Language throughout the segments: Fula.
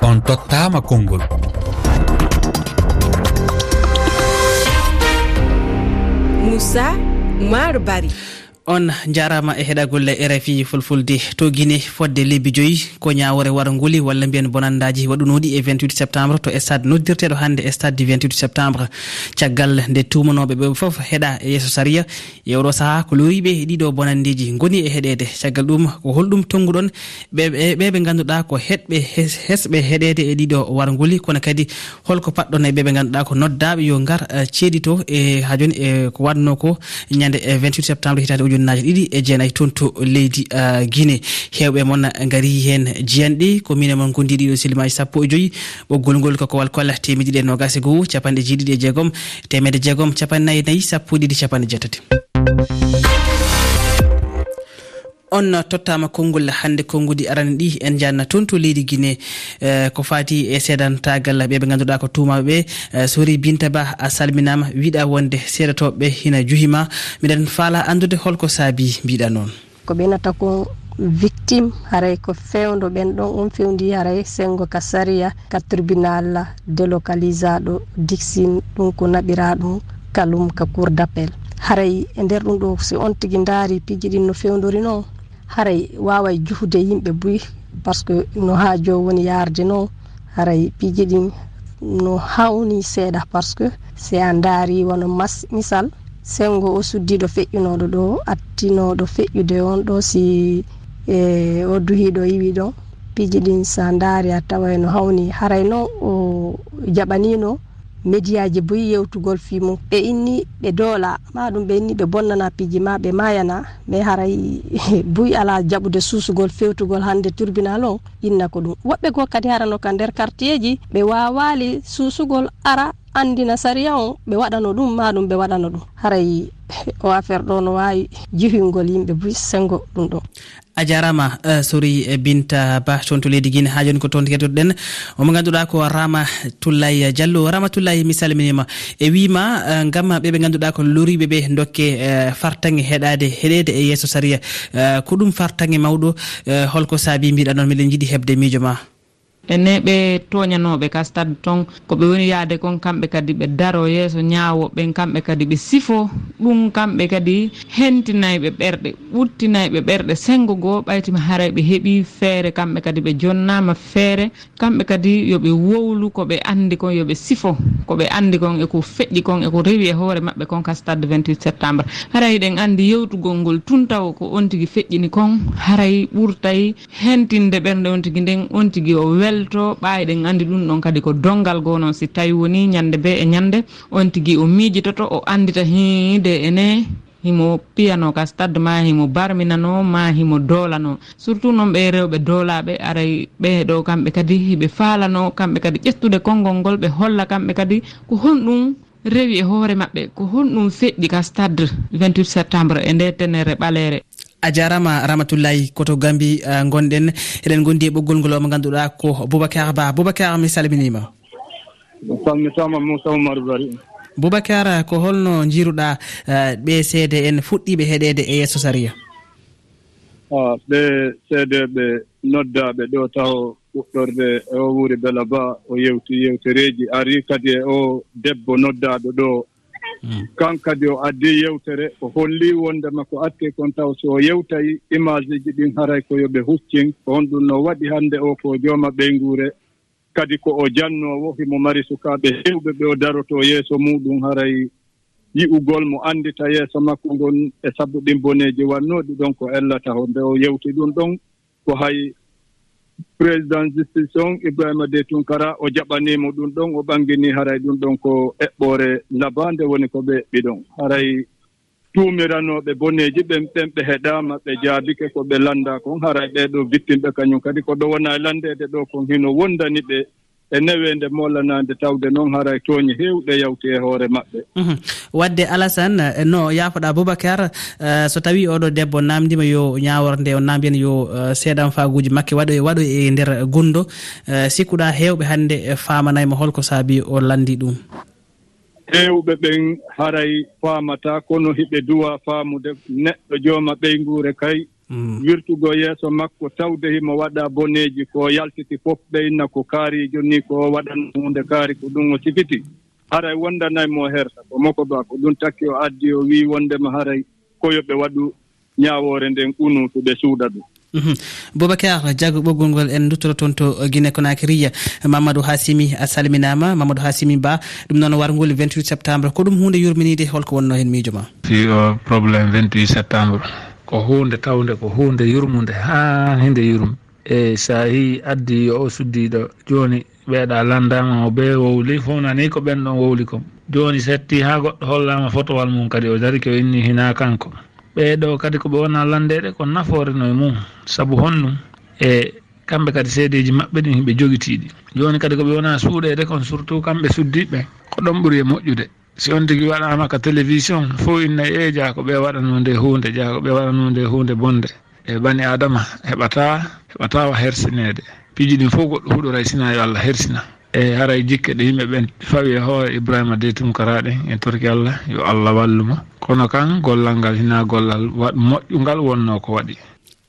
on tottama konngol. Moussa maro bari. on jarama e heɗagolle rfi fulfulde to guine fodde lebbi joyyi ko ñawore wara nguuli walla mbiyen bonandaji waɗunoɗi e 28 septembre to stade noddirteɗo hannde e stade du 28 septembre. Caggal nde tumanoɓe ɓe foof heeɗa e yesso saria e oɗo saaha ko loriɓe ɗiɗo bonandiji goni e heɗede. Caggal ɗum ko holɗum tonguɗon ɓeɓe ganduɗa ko heɗɓe hesɓe heɗede e ɗiɗo wara nguuli kono kadi holko patɗon e ɓeɓe ganduɗa ko noddaɓe yo gar ceeɗi to e ha joni e ko wanno ko ñande e 28 septembre hitade uju ujunnaje ɗiɗi e jeenayi toon to leydi uh, guine hewɓe moon gaari hen jiyanɗe ko mine moon gondi ɗiɗo silimaji sappo e joyyi ɓoggol ngol kokowal kolla temedde ɗiɗi e nogas e goho capanɗe jeeɗiɗi e jeegom. Temedde jeegom capannayyi nayyi sappo e ɗiɗi capanɗe jeetati. on tottama konngol hannde konngudi arani ɗi. En janna toon to leydi guine eh, ko fati e seedantagal ɓe ɓe ganduɗa ko tumaɓeɓe eh, sori binta ba a salminama wiɗa wonde seedatoɓeɓe hina juhima miɗen faala andude holko saabi mbiɗa noon. Ko ɓenata ko victime haray ko fewdo ɓen ɗon on fewdi haray sengo ka saria ka tribunal délocalisa ɗo dixine ɗum ko naɓira ɗum kalum ka cour d' appel haray e nder ɗum ɗo si on tigui daari piji ɗin no fewdori noon. haray wawa juhude yimɓe buy par ce que no ha jo woni yarde noon haray piiji ɗin no hawni seeɗa par ce que si a daari wono mas misal sengo o suddiɗo feƴƴunoɗo ɗo attinoɗo feƴƴude on ɗo si e o duhiɗo yiwi ɗon piiji ɗin sa daari a tawa no hawni haray noon o jaɓanino média ji boyi yewtugol fi mum. Ɓe inni ɓe doola. Ma ɗum ɓe inni ɓe bonnana piiji ma ɓe mayana mais haray boyi ala jaɓude suusugol fewtugol hannde tribunal o inna ko ɗum. Woɓɓe goo kadi harano ka nder quartier ji ɓe wawali suusugol ara andina saria o ɓe waɗano ɗum ma ɗum ɓe waɗano ɗum. Haray o affaire ɗo no wawi jihingol yimɓe buy sengo ɗum ɗo. A jarama uh, sori e, binta ba toon to leydi guine ha joni ko toon keɗotoɗen omo ganduɗa ko rama tullay diallo. Rama tullay mi salminima e wima uh, e, gam ɓeɓe ganduɗa ko loriɓe ɓe dokke uh, fartange heɗade heɗede e yesso saria uh, ko ɗum fartange mawɗo uh, holko saabi mbiɗa noon miɗen jiiɗi hebde miijo ma. ene ɓe toñanoɓe ka stade ton koɓe woni yaade kon kamɓe kadi ɓe daro yeeso ñawoɓen kamɓe kadi ɓe sifo ɗum kamɓe kadi hentinayɓe ɓerɗe ɓurtinayɓe ɓerɗe sengo goo ɓaytima haray ɓe heeɓi feere kamɓe kadi ɓe jonnama feere kamɓe kadi yoɓe wowlu koɓe andi kon yoɓe sifo koɓe andi kon eko feƴƴi kon eko rewi e hoore mabɓe kon ka stade 28 septembre. Haray ɗen andi yewtugol ngol tuntaw ko on tigui feƴƴini kon haray ɓurtay hentinde ɓernde on tigui nden on tigui o wel welto ɓaayɗen anndi ɗum ɗon kadi ko dongal goo noon si tawi woni ñannde be e ñannde. On tigi o miijitoto o anndita hiide ene himo piyano ka stade ma himo barminano ma himo doolano. Surtout noon ɓe rewɓe doolaɓe aray ɓe kamɓe kadi hiɓe faalano kamɓe kadi ƴettude konngol ngol ɓe holla kamɓe kadi. Ko honɗum rewi e hoore maɓɓe ko honɗum feɗɗi ka stade 28 septembre e nde tenere ɓalere a jarama ramatullayi koto gambi uh, gonɗen eɗen gondi e ɓoggol ngol omo ganduɗa ko boubacar ba. Boubacar mi salminima. Salmitama moussa oumadou bari. Boubacar ko holno jiruɗa uh, ɓe uh, seede en fuɗɗiɓe heɗede e yesso saria ah, ɓe seede ɓe noddaɓe ɗo taw fuɗɗorde e o wuuri bela ba o yewti yewtereeji ari kadi e o debbo noddaaɗo ɗo. Hmm. Kan kadi o addi yewtere o hollii wondema ko atti kon taw so o yewtayi image ji ɗin haray ko yo ɓe huccin ko hon ɗum no waɗi hannde o ko jooma ɓeyngure kadi ko o jannoowo himo mari sukaaɓe heewɓe ɓe o daroto yeeso muɗum haray yi'ugol mo anndita yeeso makko ngon e sabu ɗin boneeji wannooɗi ɗon ko ellata ho nde o yewti ɗum ɗon ko hay président justice on ibrahima de tunkara o jaɓanimo ɗum ɗon o ɓangini haray ɗum ɗon ko eɓɓore labande woni ko ɓe eɓɓi ɗon haray tuumiranoɓe boneji ɓen ɓen ɓe heɗama ɓe jaabike ko ɓe landa kon. Haray ɓeɗo vittinɓe kañum kadi. Ko ɗo wona landede ɗo kon. Hino wondani ɓe e newende mollanande tawde noon hara e tooñe heewɗe yawti e hoore maɓɓe. Mhm. Wadde alassane eh, no yaafoɗa boubacar eh, so tawi oɗo debbo namdima yo ñaworde o namdina yo eh, seeɗan faguji makke waɗo e waɗo e nder gundo sikkuɗa hewɓe hannde e famanaymo holko saabi o landi ɗum? Heewɓe ɓen haray faamata kono hiɓe duwa faamude neɗɗo jooma ɓeyguure kay Mm. wirtugo yeeso makko tawde himo waɗa boneeji ko yaltiti fof ɓeyna ko kaariijo ni ko waɗan hunde kaari ko ɗum o sifiti. Haray wondanay mo herta ko moko ba ko ɗum takki o addi o wii wondema haray koyoɓe waɗu ñaawoore nden unu to ɓe suuɗa ɗum mhm. boubacar diago ɓoggol ngol en duttoro toon to guine conakria mamadou hasimi a salminama. Mamadou hasimi ba ɗum noon wargol 28 septembre. Ko ɗum hunde yurminide holko wonno hen miijo ma? Si o probléme 28 septembre. ko hunde tawde ko hunde yurmude ha hinde yurmu. E sa yi addi yo o suddiɗo joni ɓeeɗa landama o ɓe wowli. Fonani ko ɓen ɗon wowli kom joni setti ha goɗɗo hollama fotowal mum kadi o dari ko inni hina kanko. Ɓeeɗo kadi ko ɓe wona landeɗe ko nafoore no e mum saabu honnum. E kamɓe kadi seedeji maɓɓe ɗin ɓe jogitiɗi joni kadi koɓe wona suuɗede kon surtout kamɓe suddiɓe ko ɗon ɓuuri e moƴƴude. si on tigi waɗama ka télévision fo inna e jako ɓe waɗanno nde hunde jako ɓe waɗanno nde hunde bonde. E bani adama heɓata heɓatawa hersinede. Piiji ɗin fof goɗɗo huɗora sina yo allah hersina. E haray jikke ɗo yimɓe ɓen fawi e hoore ibrahima de tumkaraɗen e torki allah yo allah wallumo kono kan gollal ngal hina gollal waɗ moƴƴungal wonno ko waɗi.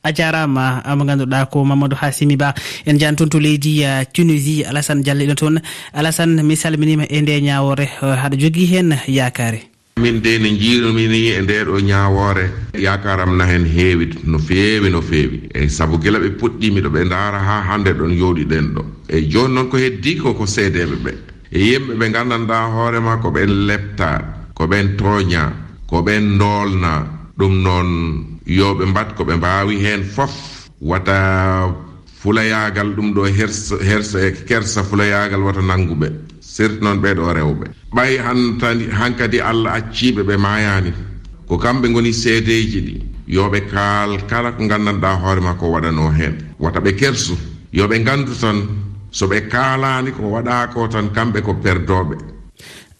a jarama mo ganduɗa ko mamadou hasimi ba. En jani toon to leydi tunisie alassane diallo ɗo toon. Alassane mi salminima e nde ñawore e haɗa jogui hen yakare min de ne jiiromini e nde ɗo ñawoore yakaram na hen heewi no feewi no feewi. Eyyi saabu gila ɓe puɗɗimi ɗo ɓe daara ha hande ɗon yowɗi ɗen ɗo. Eyyi joni noon ko heddi ko ko seedeɓe ɓe. E yimɓe ɓe gandanɗa hoorema ko ɓen lepta ko ɓen tooña ko ɓen dolna ɗum noon yoɓe mbat ko ɓe mbaawi heen fof. Wata fulayagal ɗum ɗo hersa hersa e kersa fulayagal wata nannguɓe. Sirti noon ɓeɗo rewɓe. Ɓay hantani hankadi allah acciɓe ɓe mayani ko kamɓe goni seedeji ɗi. Yoɓe kaal kala ko gandanɗa hoorema ko waɗano hen wata ɓe kersu. Yoɓe gandu tan so ɓe kaalani ko waɗa ko tan kamɓe ko perdoɓe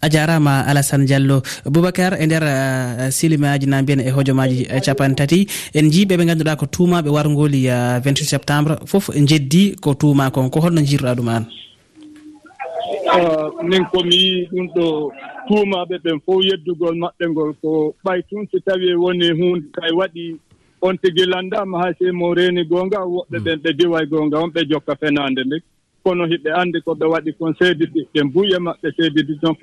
a jarama alassane diallo. Boubacar e nder uh, silimaji na mbiyen e hojomaji e capan tati en jiiɓe ɓe ganduɗa ko tumaɓe wargoli 28 uh, septembre foof jeddi ko tuma kon. Ko holno jiruɗa ɗum an min ah, komi ɗum ɗo tuumaɓe ɓen fof yeddugol maɓɓe ngol ko ɓay tun. So tawi e woni hunde kay waɗi on tigi landama hay se mo reeni goonga woɓɓe hmm. ɓen ɓe diway goonga on ɓe jokka fenande nde. Kono hiɓe anndi ko ɓe waɗi kon seedidi ɓe mbuya maɓɓe seedidi donc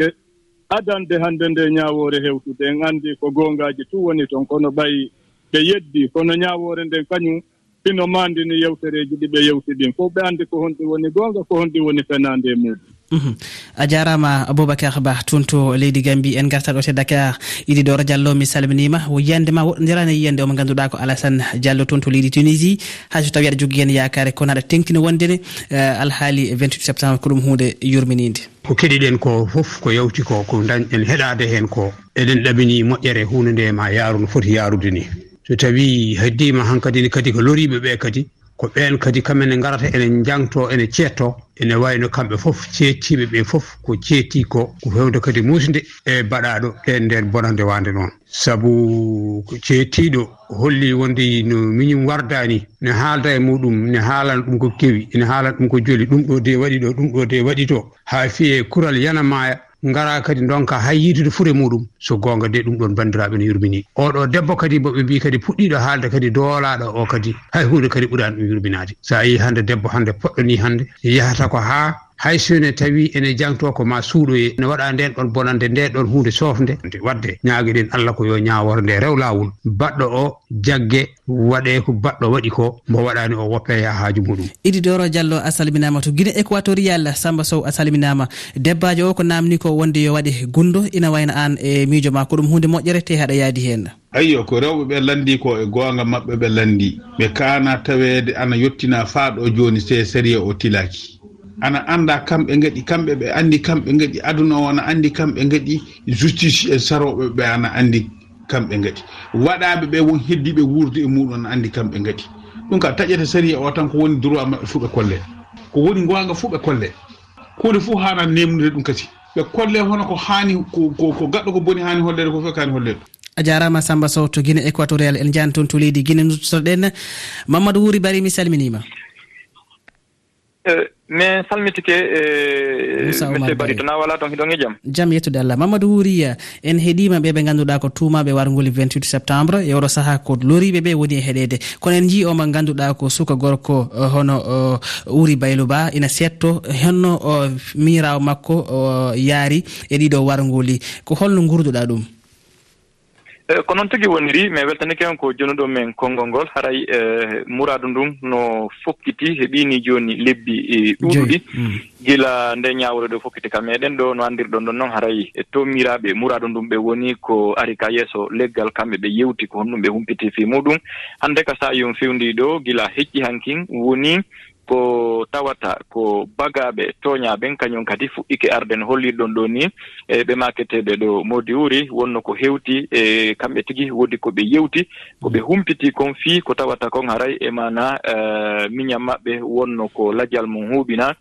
adande hannde nde ñaawoore heewtude en anndi ko goongaaji tu woni toon kono ɓayi ɓe yeddi kono ñaawoore nden kañum hino maandini yewtereeji ɗi ɓe yewti ɗin fof ɓe anndi ko honɗi woni goonga ko honɗi woni fenaande e muɗum Mhm. a jarama aboubacar ba toon to leydi gambi en garta ɗo te dakar iɗi ɗora diallo mi salminima. Yiyande ma woɗɗodirani yiyande omo ganduɗa ko alassane diallo toon to leydi tunisie hayso tawi aɗa jogui hen yakare kono aɗa tengtina wondene eh, alhaali 28 septembre ko ɗum hunde yurminide ko keɗiɗen ko fof ko yawti ko ko dañɗen heɗade hen ko eɗen ɗamini moƴƴere hunde nde ma yaaru no foti yaarude ni so tawi heddima han ne kadi ko loriɓe ɓe kadi ko ɓen kadi kamene garata ene jangto ene ceetto ene wayno kamɓe fof ceettiɓe ɓe fof ko ceetti ko ko fewde kadi musde e baɗaɗo e nden bonande wande noon. Saabu ceettiɗo holli wonde no miñum wardani ne haalda e muɗum ne haalana ɗum ko kewi ene haalana ɗum ko joli ɗum ɗo de waɗi ɗo ɗum ɗo de waɗi to ha fiye kural yanamaya ngara kadi donka hay yiitude fure muɗum so gonga de ɗum ɗon bandiraɓe no yurmini. Oɗo debbo kadi boɓe mbi kadi puɗɗiɗo haalde kadi doolaɗo o kadi hay hunde kadi ɓuurani ɗum yurminade sa yi hande debbo hande poɗɗo ni hande yahata ko ha hay sone tawi ene jangto ko ma suuɗoye ne waɗa nden ɗon bonande nde ɗon hunde sofde wadde ñaaguiɗen allah ko yo ñawor nde rew lawol baɗɗo o jagge waɗe ko baɗɗo waɗi ko mo waɗani o woppe ya haaju muɗum. Idi doro diallo a salminama to guine équatorial samba sow a salminama debbajo o ko namni ko wonde yo waɗe gundo ina wayna an e miijo ma ko ɗum hunde moƴƴere te haɗa yaadi hen ayyo ko rewɓe ɓe landi ko e gonga mabɓe ɓe landi ɓe kana tawede ana yettina faaɗo joni se série o tilaki ana anda kamɓe gaɗi kamɓe ɓe andi kamɓe gaɗi aduna o ana andi kamɓe gaɗi justice en saroɓe ɓe ana andi kamɓe gaɗi waɗaɓe ɓe won heddiɓe wurde e muɗum ana andi kamɓe gaɗi ɗum ka taƴete saria o tan ko woni droit maɓɓe fuu ɓe kolle. Ko woni gonga fuu ɓe kolle. Hunde fuu hana nemnude ɗum kadi. Ɓe kolle hono ko hani ko gaɗɗo ko boni hani hollede ko fof kani hollede a jarama samba sow to guine équatorial en jani toon to leydi guine nuttotoɗen mamadou wuuri bari mi salminima. Eh, min salmitike e monsieur bari tona wala ton hiɗon e jaam jaam yettude allah. Mamadou wuriya en heeɗima ɓe ɓe ganduɗa ko tumaɓe wargoli 28 septembre e oɗo saaha ko loriɓe ɓe woni e heɗede. Kono en jii omo ganduɗa ko suka gorko eh, hono uri baylo ba ina setto henno mirawo makko yaari e ɗiɗo wargoli ko holno gurduɗa ɗum? Eh, ko noon tigi woniri mais weltanike on ko jonuɗo men konngol ngol. Haray eh, e muradu ndun no fokkiti heɓini joni lebbi e, ɗuɗuɗi mm. gila nde ñawre ɗo fokkiti ka meɗen ɗo no andirɗon ɗon noon. Haray e tomiraɓe muradu ndun ɓe woni ko ari ka yeeso leggal kamɓe ɓe yewti ko honɗum ɓe humpiti fi muɗum. Hande ka sa yon fewndi ɗo gila hecci hankin woni ko tawata ko bagaɓe toñaɓen kañum kadi fuɗɗike arde no hollirɗon ɗo ni e ɓe maketeɓe ɗo modi wuri wonno ko hewti e kamɓe tigi woodi ko ɓe yewti ko ɓe humpiti kon fii ko tawata kon haray e mana eh, miñam maɓɓe wonno ko lajal mum huuɓina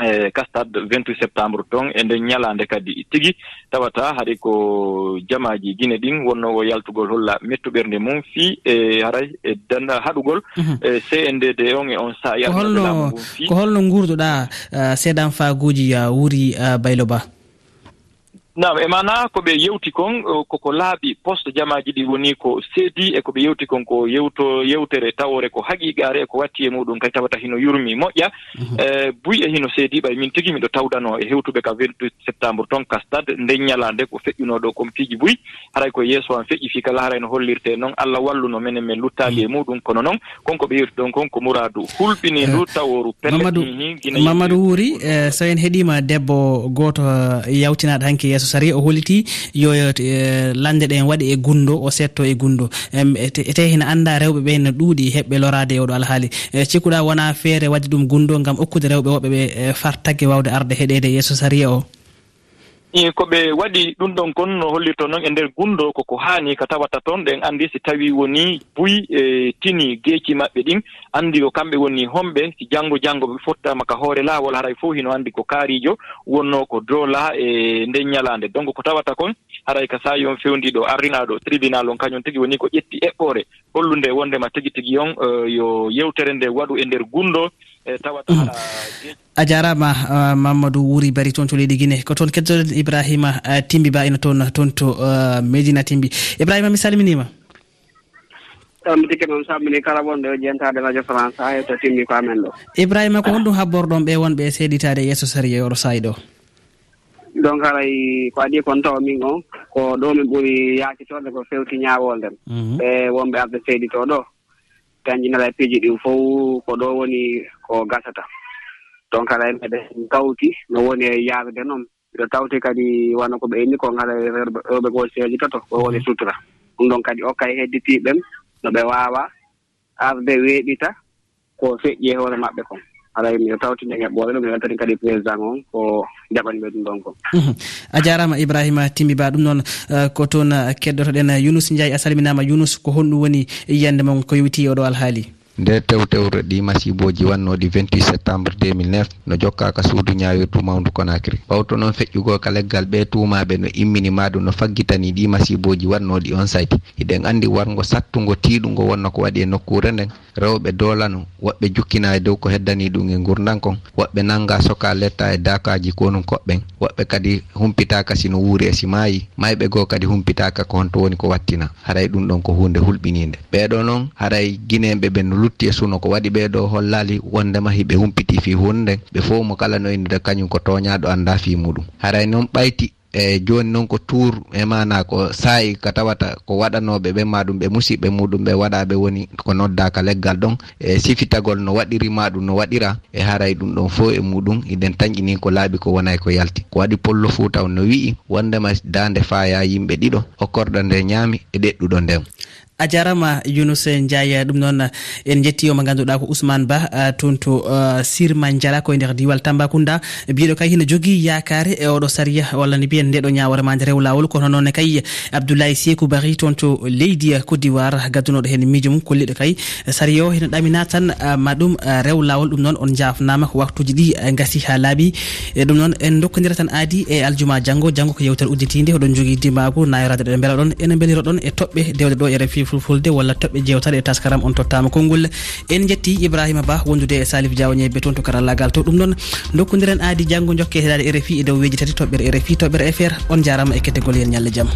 e kastade 28 septembre ton e nden ñalande kadi tigi. Tawata haɗay ko jamaji guine ɗin wonno o yaltugol holla mettuɓernde mum fii e haray e danda haɗugol mhm. e cndd on e on saa yalholno ko holno guurduɗa uh, seeɗan faaguji uh, wuri uh, baylo ba? nam e mana ko ɓe yewti kon koko laaɓi poste jamaji ɗi woni ko seedi e ko ɓe yewti kon ko yewto yewtere tawore ko haqiqare e ko watti e muɗum kadi tawata hino yurmi moƴƴa. Mhm. E buy e hino seedi ɓay min tigi miɗo tawdano e hewtuɓe ka 28 septembre ton ka stade nden ñalande ko feƴƴunoɗo comme fiiji buy. Haray ko yeeso an feƴƴi fii kala haray no hollirte e noon allah walluno minen min luttaki e mhm. muɗum kono noon konko ɓe yewti ɗon kon ko mouradou hulɓini ndu eh, taworu pelleɗihi mamadou wuuri eh, so en heeɗima debbo goto yawtinaɗo hanke yeeso so sari o holliti yo e, lande ɗen waɗi e gundo o setto e gundo. E e te hina anda rewɓe ɓe ne ɗuuɗi heɓɓe lorade e oɗo alhaali. Cikkuɗa wona feere wadde ɗum gundo gam okkude rewɓe woɓɓe ɓe fartagge wawde arde heɗede yeeso saria o. e ko ɓe waɗi ɗum ɗon kon no hollirto noon e ndeer gunndo koko haani ko tawata toon. Ɗen anndi si tawii woni buyi e tini geeci maɓɓe ɗin. Anndi ko kamɓe woni homɓe si janngo janngo ɓe fottama ka hoore laawol. Haray fof hino anndi ko kaariijo wonno ko doolaa e nden ñalaande. Donc ko tawata kon haray ka saa yon fewndiiɗo arrinaaɗo tribunal on kañum tigi woni ko ƴetti eɓɓoore hollunde wondema tigi tigi on e yo yewtere nde waɗu e ndeer gunndo E tawata mm. a jarama uh, mamadou wuuri bari toon to leydi guine ko toon keddorɗen ibrahima uh, timbi ba ina toon toon to uh, médina timbi. Ibrahima mi salminima. Ehm, Ɗon tigi noon sammini kala wonɗo yo e jentade radio france ha yetto timmi ko amen ɗo. Ibrahima ko honɗum habborɗon ɓe wonɓe seeɗitade e yesso sariya e oɗo sayi ɗo? Donc haray ko adi kon tawa min on ko ɗo min ɓuuri yaakitorde ko fewti ñaawol nden ɓe mm-hmm. wonɓe arde seeɗito ɗo. dañƴinala piiji ɗin fof ko ɗo woni ko gasata. Donc ala e meɗen tawti no woni e yaarude noon mbiɗo tawti kadi wona ko ɓe inni ko ngala e rewɓe goo seeji toto ko woni sutura. Ɗum ɗon kadi okka e hedditiiɓen no ɓe waawa arde weeɓita ko feƴƴi e hoore maɓɓe kon. alay mino tawtine heɓɓore ɗum ene wattani kadi président on ko jaɓani ɓe ɗum ɗon ko a jarama ibrahima timmiba ɗum noon euh, ko toon euh, keddotoɗen euh, younus ndiaye a salminama younus ko honɗum woni yiyande mon ko yewti oɗo alhaali. nder tewtewre ɗi masiboji wannoɗi 28 septembre 2009 no jokkaka suudu ñawirdu mawdu conakry ɓawto noon feƴƴugo ka leggal ɓe tumaɓe no immini maɗum no faggitani ɗi masiboji wannoɗi on site hiɗen andi wargo sattugo tiɗugo wonno ko waɗi e nokkure nden. Rewɓe dolano woɓɓe jukkina e dow ko heddani ɗum e gurdankon woɓɓe nanga soka letta e dakaji konum koɓɓen. Woɓɓe kadi humpitaka sino wuuri e simayi mayɓe goo kadi humpitaka ko honto woni ko wattina haray ɗum ɗon ko hunde hulɓinide ɓeɗo noon haray guineɓe ɓe no lutti e suno ko waɗi ɓeɗo hollali wondema hiɓe humpiti fi hunde ɓe fof mo kala no innida kañum ko toñaɗo anda fi muɗum. Haray noon ɓayti e joni noon ko tour e mana ko saayi ka tawata ko waɗanoɓe ɓe maɗum ɓe musidɓe muɗum ɓe waɗaɓe woni ko noddaka leggal ɗon e sifitagol no waɗiri maɗum no waɗira e haray ɗum ɗon fo e muɗum iɗen tañƴini ko laaɓi ko wonay ko yalti. Ko waɗi pollo fou taw no wi'i wondema dande faya yimɓe ɗiɗo hokkorɗo nde ñaami e ɗeɗɗuɗo nden a jarama younus ndiaye ɗum noon en jetti omo ganduɗa ko ousmane ba toon to sirma diala koye nder diwal tambacounda. Mbiɗo kay hino jogui yakare e oɗo saria walla ni mbiyen ndeɗo ñawore ma nde rew lawol kono noonne kay abdoulaye sekou bari toon to leydi côte d'ivoire gaddunoɗo hen miijo mum kolliɗo kay saria o hina ɗamina tan ma ɗum rew lawol ɗum noon on jafnama ko waktuji ɗi gasi ha laaɓi. E ɗum noon en dokkodira tan aadi e aljuma janggo janggo ko yewtere udditide oɗon jogui dimago nayirade ɗe beela ɗon ene beeliroɗon e toɓɓe dewde ɗo e refi ɓuri fulfulde walla toɓɓe jewtaɗe e taskaram on tottama konngol. En jetti ibrahima ba wondude e salif diawñebe toon to karallagal to ɗum noon dokkodiren aadi janggo jokke e heɗade e rfi e dow weji tati toɓɓere e rfi toɓɓere fr on jarama e kettegol yen ñalle jaam